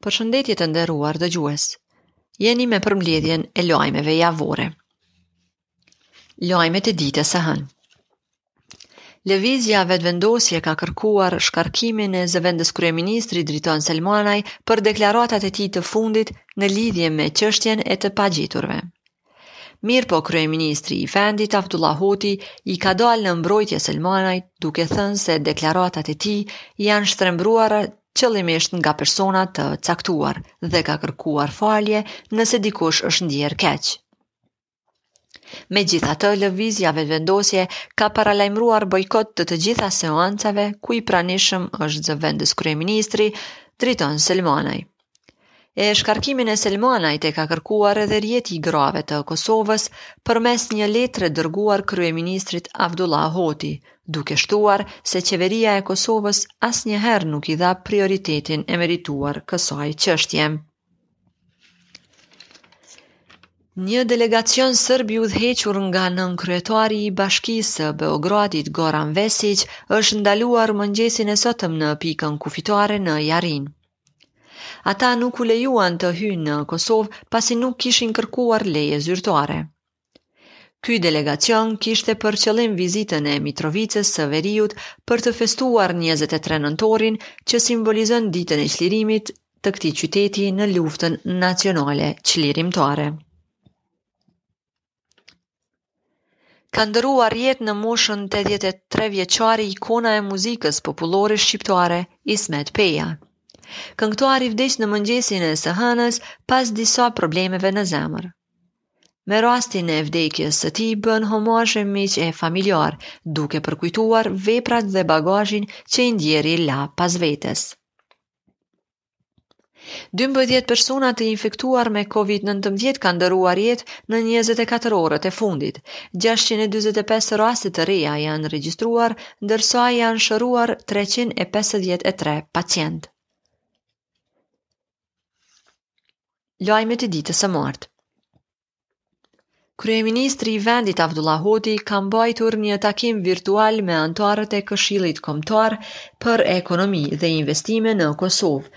Përshëndetje të nderuar dëgjues. Jeni me përmbledhjen e lajmeve javore. Lajmet e ditës së hënë. Lëvizja Vetëvendosje ka kërkuar shkarkimin e zëvendëskryeministrit Driton Selmanaj për deklaratat e tij të fundit në lidhje me çështjen e të pagjeturve. Mirëpo kryeministri i vendit Avdullah Hoti i ka dalë në mbrojtje Selmanajt duke thënë se deklaratat e tij janë shtrembëruara qëllimisht nga persona të caktuar dhe ka kërkuar falje nëse dikush është ndier keq. Megjithatë, Lëvizja Vetëvendosje ka paralajmëruar bojkot të të gjitha seancave ku i pranishëm është zëvendës kryeministri Driton Selmanaj. E shkarkimin e Selmanajt e ka kërkuar edhe Rrjeti i grave të Kosovës përmes një letre dërguar kryeministrit Avdullah Hoti, duke shtuar se qeveria e Kosovës asnjëherë nuk i dha prioritetin e merituar kësaj çështje. Një delegacion serb i udhëhequr nga nënkryetari i bashkisë së Beogradit Goran Vesiç është ndaluar mëngjesin e sotëm në pikën kufitare në Jarinë. Ata nuk u lejuan të hyjnë në Kosovë pasi nuk kishin kërkuar leje zyrtare. Ky delegacion kishte për qëllim vizitën e Mitrovicës së Veriut për të festuar 23 nëntorin, që simbolizon ditën e çlirimit të këtij qyteti në luftën nacionale çlirimtare. Ka ndërruar jetë në moshën 83 vjeçare ikona e muzikës popullore shqiptare, Ismet Peja. Këngëtari vdiq në mëngjesin e së hënës pas disa problemeve në zemër. Me rastin e vdekjes së tij bënë homazhe miq e familjarë, duke përkujtuar veprat dhe bagazhin që i ndjeri la pas vetes. 12 persona të infektuar me COVID-19 kanë ndërruar jetë në 24 orët e fundit. 645 raste të reja janë regjistruar, ndërsa janë shëruar 353 pacientë. Lajmet e ditës së martë. Kryeministri i vendit Avdullah Hoti ka mbajtur një takim virtual me anëtarët e Këshillit Kombëtar për Ekonomi dhe Investime në Kosovë,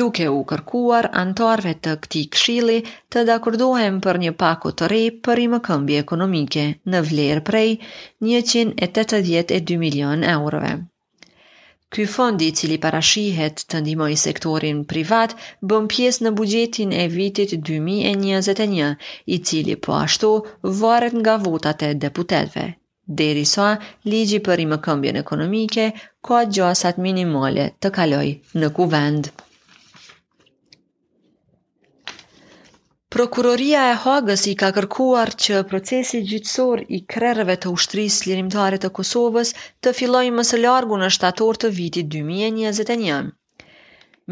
duke u kërkuar anëtarëve të këtij këshilli të dakordohen për një pako të re për rimëkëmbje ekonomike në vlerë prej 182 milionë eurove. Ky fond, i cili parashihet të ndihmojë sektorin privat, bën pjesë në buxhetin e vitit dy mijë e njëzet e një, i cili po ashtu varet nga votat e deputetëve, derisa ligji për rimëkëmbjen ekonomike ka gjasa minimale të kalojë në Kuvend. Prokuroria e Hagës ka kërkuar që procesi gjyqësor i krerëve të Ushtrisë Çlirimtare të Kosovës të fillojë më së largu në shtator të vitit 2021.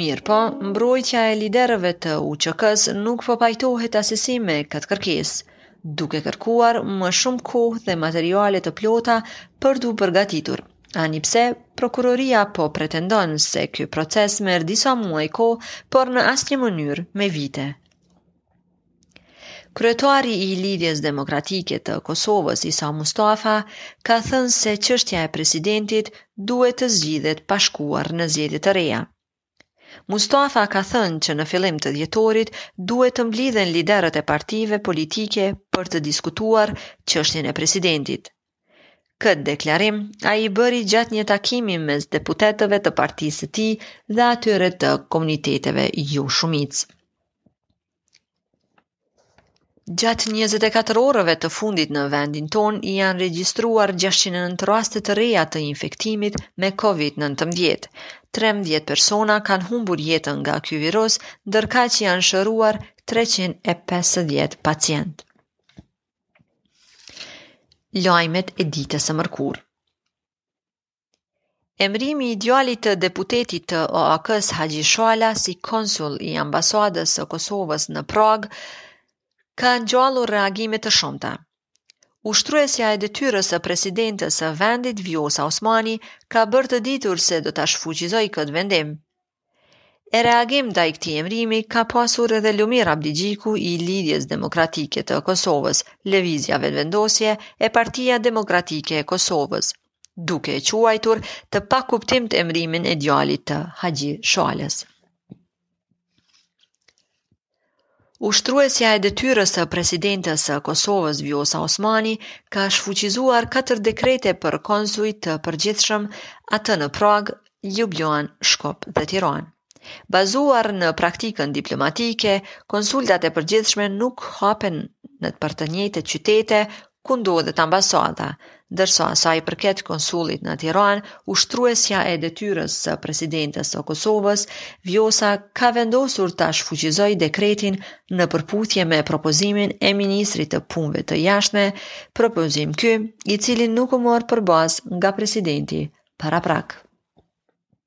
Mirëpo, mbrojtja e liderëve të UÇK-së nuk po pajtohet asesi me këtë kërkesë, duke kërkuar më shumë kohë dhe materiale të plota për t'u përgatitur. Ani pse prokuroria po pretendon se ky proces merr disa muaj kohë, por në asnjë mënyrë me vite. Kryetari i Lidhjes Demokratike të Kosovës, Isa Mustafa, ka thënë se çështja e presidentit duhet të zgjidhet pa shkuar në zgjedhje të reja. Mustafa ka thënë që në fillim të dhjetorit duhet të mblidhen liderët e partive politike për të diskutuar çështjen e presidentit. Këtë deklarim ai e bëri gjatë një takimi mes deputetëve të partisë së tij dhe atyre të komuniteteve joshumicë. Gjatë 24 orëve të fundit në vendin tonë janë regjistruar 609 raste të reja të infektimit me COVID-19. 13 persona kanë humbur jetën nga ky virus, ndërkaq janë shëruar 350 pacientë. Lajmet e ditës së mërkurë. Emrimi i djalit të deputetit të AAK-së Haxhi Shala si konsul i ambasadës së Kosovës në Pragë ka ngjallur reagime të shumta. Ushtruesja e detyrës së presidentes së vendit Vjosa Osmani ka bërë të ditur se do ta shfuqizojë këtë vendim. E reagim ndaj këtij emrimi ka pasur edhe Lumir Abdixhiku i Lidhjes Demokratike të Kosovës, Lëvizja Vetëvendosje e Partia Demokratike e Kosovës, duke e quajtur të pakuptimtë emrimin e djalit të Haxhi Shalës. Ushtruesja e detyrës së presidentes së Kosovës Vjosa Osmani ka shfuqizuar katër dekrete për konsuj të përgjithshëm, atë në Pragë, Lubjanë, Shkup dhe Tiranë. Bazuar në praktikën diplomatike, konsullatat e përgjithshme nuk hapen nëpër të njëjtat qytete, ku ndodhet ambasada, ndërsa sa i përket konsullit në Tiranë, ushtruesja e detyrës së presidentes së Kosovës, Vjosa ka vendosur ta shfuqizojë dekretin në përputhje me propozimin e ministrit të Punëve të Jashtme, propozim ky, i cili nuk u mor për bazë nga presidenti paraprak.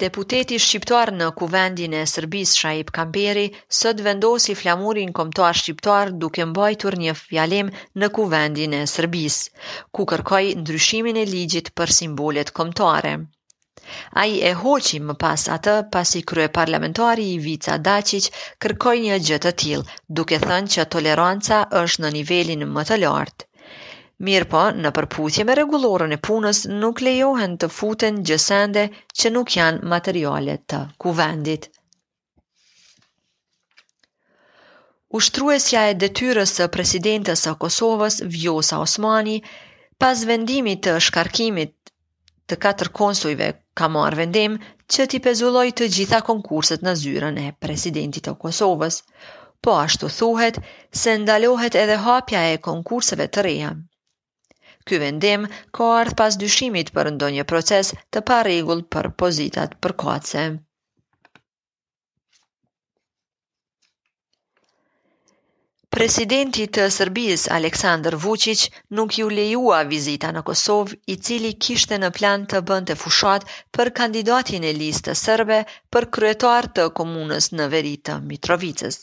Deputeti shqiptar në Kuvendin e Serbisë Shaip Kamberi sot vendosi flamurin kombëtar shqiptar duke mbajtur një fjalim në Kuvendin e Serbisë, ku kërkoi ndryshimin e ligjit për simbolet kombëtare. Ai e hoqi më pas atë pasi kryeparlamentari Ivica Daçiq kërkoi një gjë të tillë, duke thënë që toleranca është në nivelin më të lartë. Mirëpo, në përputhje me rregulloren e punës nuk lejohen të futen gjësende që nuk janë materiale të Kuvendit. Ushtruesja e detyrës së Presidentes së Kosovës, Vjosa Osmani, pas vendimit të shkarkimit të katër konsujve ka marrë vendim që t'i pezullojë të gjitha konkurset në zyrën e presidentit të Kosovës. Po ashtu thuhet se ndalohet edhe hapja e konkurseve të reja. Ky vendim ka ardhë pas dyshimit për ndonjë proces të parregullt për pozitat përkatëse. Presidentit të Serbisë, Aleksandar Vuçiq, nuk iu lejua vizita në Kosovë, i cili kishte në plan të bënte fushatë për kandidatin e listës serbe për kryetar të komunës në veri të Mitrovicës.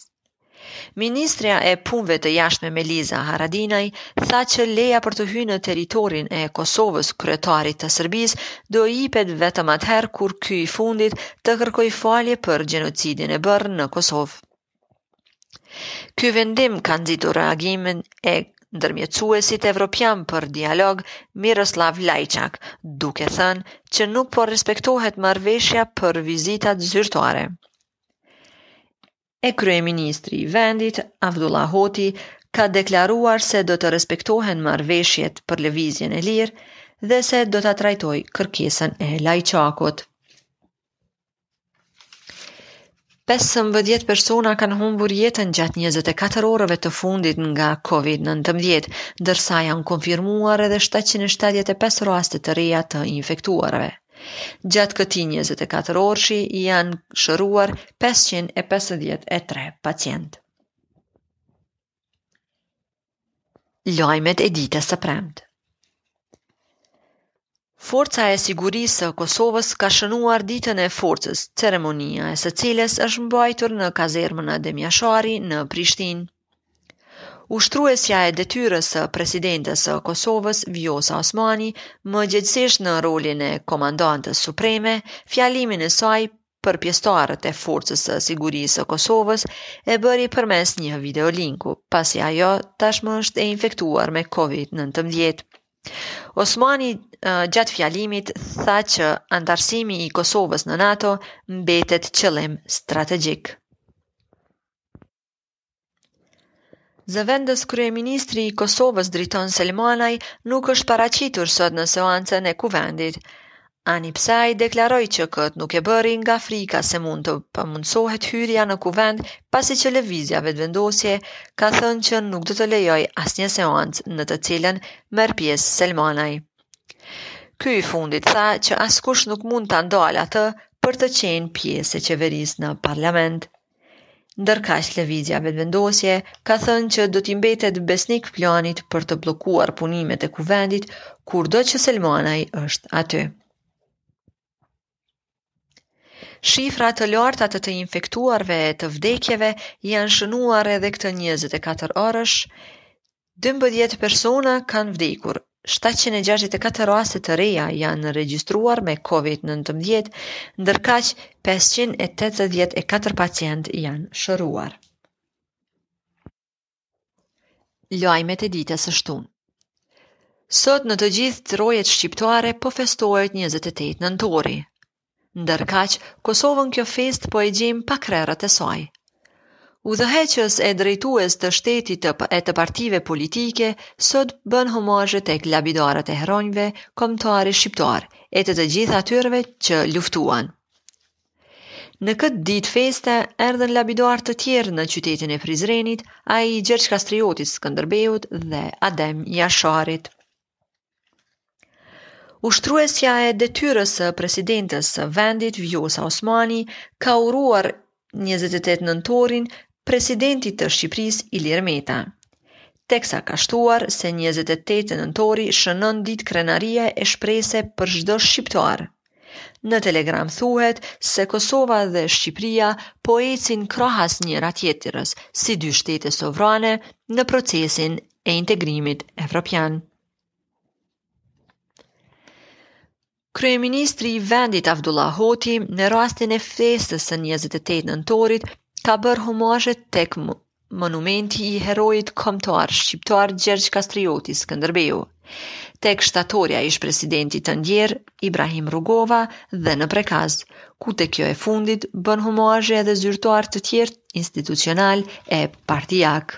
Ministrja e Punëve të Jashtme Meliza Haradinaj tha që leja për të hyrë në territorin e Kosovës kryetarit të Serbisë do jipet vetëm atëherë kur ky i fundit të kërkojë falje për gjenocidin e bërë në Kosovë. Ky vendim ka nxitur reagimin e ndërmjetësuesit evropian për dialog Miroslav Lajçak, duke thënë që nuk po respektohet marrëveshja për vizitat zyrtare. E kryeministri i vendit, Avdullah Hoti, ka deklaruar se do të respektohen marrëveshjet për lëvizjen e lirë dhe se do ta trajtojë kërkesën e Lajçakut. 15 persona kanë humbur jetën gjatë 24 orëve të fundit nga COVID-19, ndërsa janë konfirmuar edhe 775 raste të reja të infektuarve. Gjatë këtij 24-orëshi janë shëruar 553 pacientë. Lajmet e ditës së premtë Forca e Sigurisë së Kosovës ka shënuar ditën e forcës, ceremonia e së cilës është mbajtur në kazermën Adem Jashari në Prishtinë. Ushtruesja e detyrës së presidentes së Kosovës, Vjosa Osmani, më gjegjësisht në rolin e Komandantes Supreme, fjalimin e saj për pjesëtarët e Forcës së Sigurisë së Kosovës e bëri përmes një videolinku, pasi ajo tashmë është e infektuar me COVID-19. Osmani gjatë fjalimit tha që anëtarësimi i Kosovës në NATO mbetet qëllim strategjik. Zëvendës kryeministri i Kosovës Driton Selmanaj nuk është paraqitur sot në seancën e Kuvendit. Anipse ai deklaroi që këtë nuk e bëri nga frika se mund të pamundësohet hyrja në Kuvend pasi që Lëvizja Vetëvendosje ka thënë që nuk do të lejojë asnjë seancë në të cilën merr pjesë Selmanaj. Ky i fundit tha që askush nuk mund ta ndalë atë për të qenë pjesë e qeverisë në parlament. Ndërkaq, Lëvizja Vetëvendosje ka thënë që do t'i mbetet besnik planit për të bllokuar punimet e kuvendit kurdo që Selmanaj është aty. Shifra të larta të të infektuarve e të vdekjeve janë shënuar edhe këtë 24 orësh Dymbëdhjetë persona kanë vdekur, 764 raste të reja janë regjistruar me COVID-19, ndërkaq 584 pacientë janë shëruar. Lajmet e ditës së shtunë. Sot në të gjithë trojet shqiptare po festohet 28 nëntori, Ndërkaq, Kosovën kjo festë po e gjen pa krerët e saj. Udhëheqës e drejtues të shtetit e të partive politike, sot bënë homazhe tek lapidarët e heronjve kombëtarë shqiptarë e të të gjithë atyre që luftuan. Në këtë ditë feste, erdhën lapidarë të tjerë në qytetin e Prizrenit, ai i Gjergj Kastriotit Skënderbeut dhe Adem Jasharit. Ushtruesja e detyrës së presidentes së vendit Vjosa Osmani ka uruar 28 nëntorin presidentit të Shqipërisë Ilir Meta. Teksa ka shtuar se 28 nëntori shënon ditë krenarie e shprese për çdo shqiptar, Në telegram thuhet se Kosova dhe Shqipëria po ecin krahas njëra tjetrës si dy shtete sovrane në procesin e integrimit evropian. Kryeministri i vendit Avdullah Hoti në rastin e festës së 28 nëntorit ka bërë homazhe tek Monumenti i heroit kombëtar shqiptar Gjergj Kastrioti Skënderbeu, tek shtatorja e ish-presidentit të ndjerë Ibrahim Rugova dhe në Prekaz, ku te kjo e fundit bën homazhe edhe zyrtarë të tjerë institucional e partiak.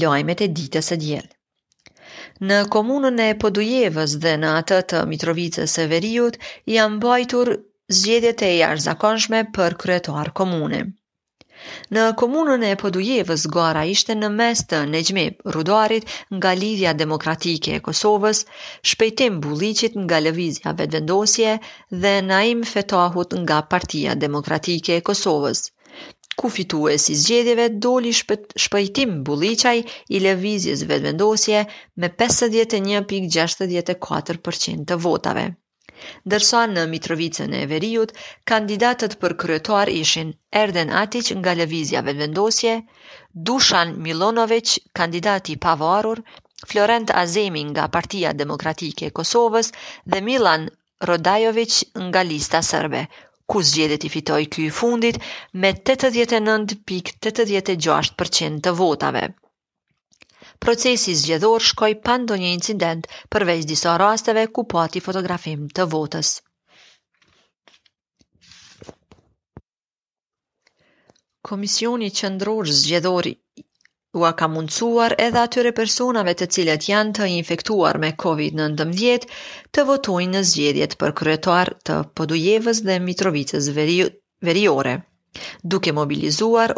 Lajmet e ditës së diel. Në komunën e Podujevës dhe në atë të Mitrovicës së Veriut janë mbajtur zgjedhjet e jashtëzakonshme për kryetar komune. Në komunën e Podujevës gara ishte në mes të Nexhmi Rudarit nga Lidhja Demokratike e Kosovës, Shpejtim Bulliqit nga Lëvizja Vetëvendosje dhe Naim Fetahut nga Partia Demokratike e Kosovës. ku fitues i zgjedhjeve doli Shpejtim Bulliqi i Lëvizjes Vetëvendosje me 51.64 për qind të votave. Ndërsa në Mitrovicën e Veriut, kandidatët për kryetar ishin Erden Atiq nga Lëvizja Vetëvendosje, Dushan Milunoviq, kandidat i pavarur, Florent Azemi nga Partia Demokratike e Kosovës dhe Milan Rodajoviq nga Lista Serbe, ku zgjedhjet i fitoi ky i fundit me tetëdhjetë e nëntë pikë tetëdhjetë e gjashtë për qind të votave. Procesi zgjedhor shkoi pa ndonjë incident, përveç disa rasteve ku pati fotografim të votës. Komisioni Qendror Zgjedhor ua ka mundësuar edhe atyre personave të cilët janë të infektuar me COVID-19 të votojnë në zgjedhjet për kryetar të Podujevës dhe Mitrovicës Veriore, duke mobilizuar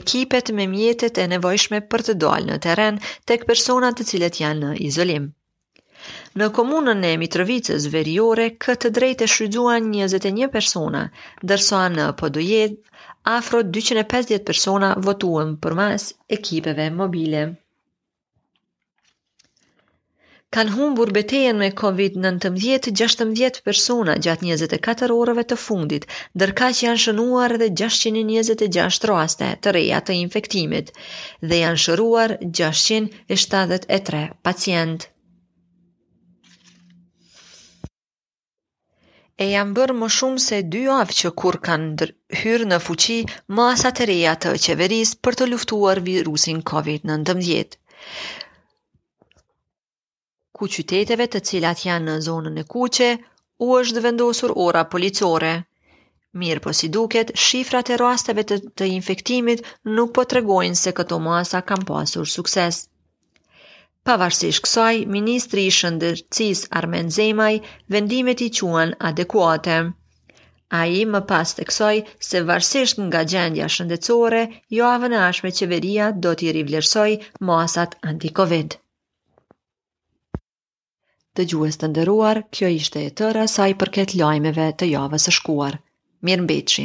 ekipet me mjetet e nevojshme për të dalë në terren tek personat të cilët janë në izolim. Në komunën e Mitrovicës veriore, këtë të drejtë e shfrytëzuan 21 persona, ndërsa në Podujevë afro 250 persona votuan përmes ekipeve mobile. Kanë humbur betejën me COVID-19 16 persona gjatë 24 orëve të fundit, ndërkaq janë shënuar edhe 626 raste të reja të infektimit dhe janë shëruar 600 e shtatëdhjetë e tre pacientë. E janë bërë më shumë se dy javë që kur kanë hyrë në fuqi masat e reja të qeverisë për të luftuar virusin COVID-19. ku qyteteve të cilat janë në zonën e kuqe u është vendosur ora policore. Mirëpo si duket, shifrat e rasteve të, të infektimit nuk po tregojnë se këto masa kanë pasur sukses. Pavarësisht kësaj, Ministri i Shëndetësisë Armen Zemaj vendimet i quan adekuate. Ai më pas theksoi se varësisht nga gjendja shëndetësore, javën e ardhshme qeveria do t'i rivlerësojë masat anti-Covid. Dëgjues të nderuar, kjo ishte e tëra sa i përket lajmeve të javës së shkuar. Mirë mbetshi!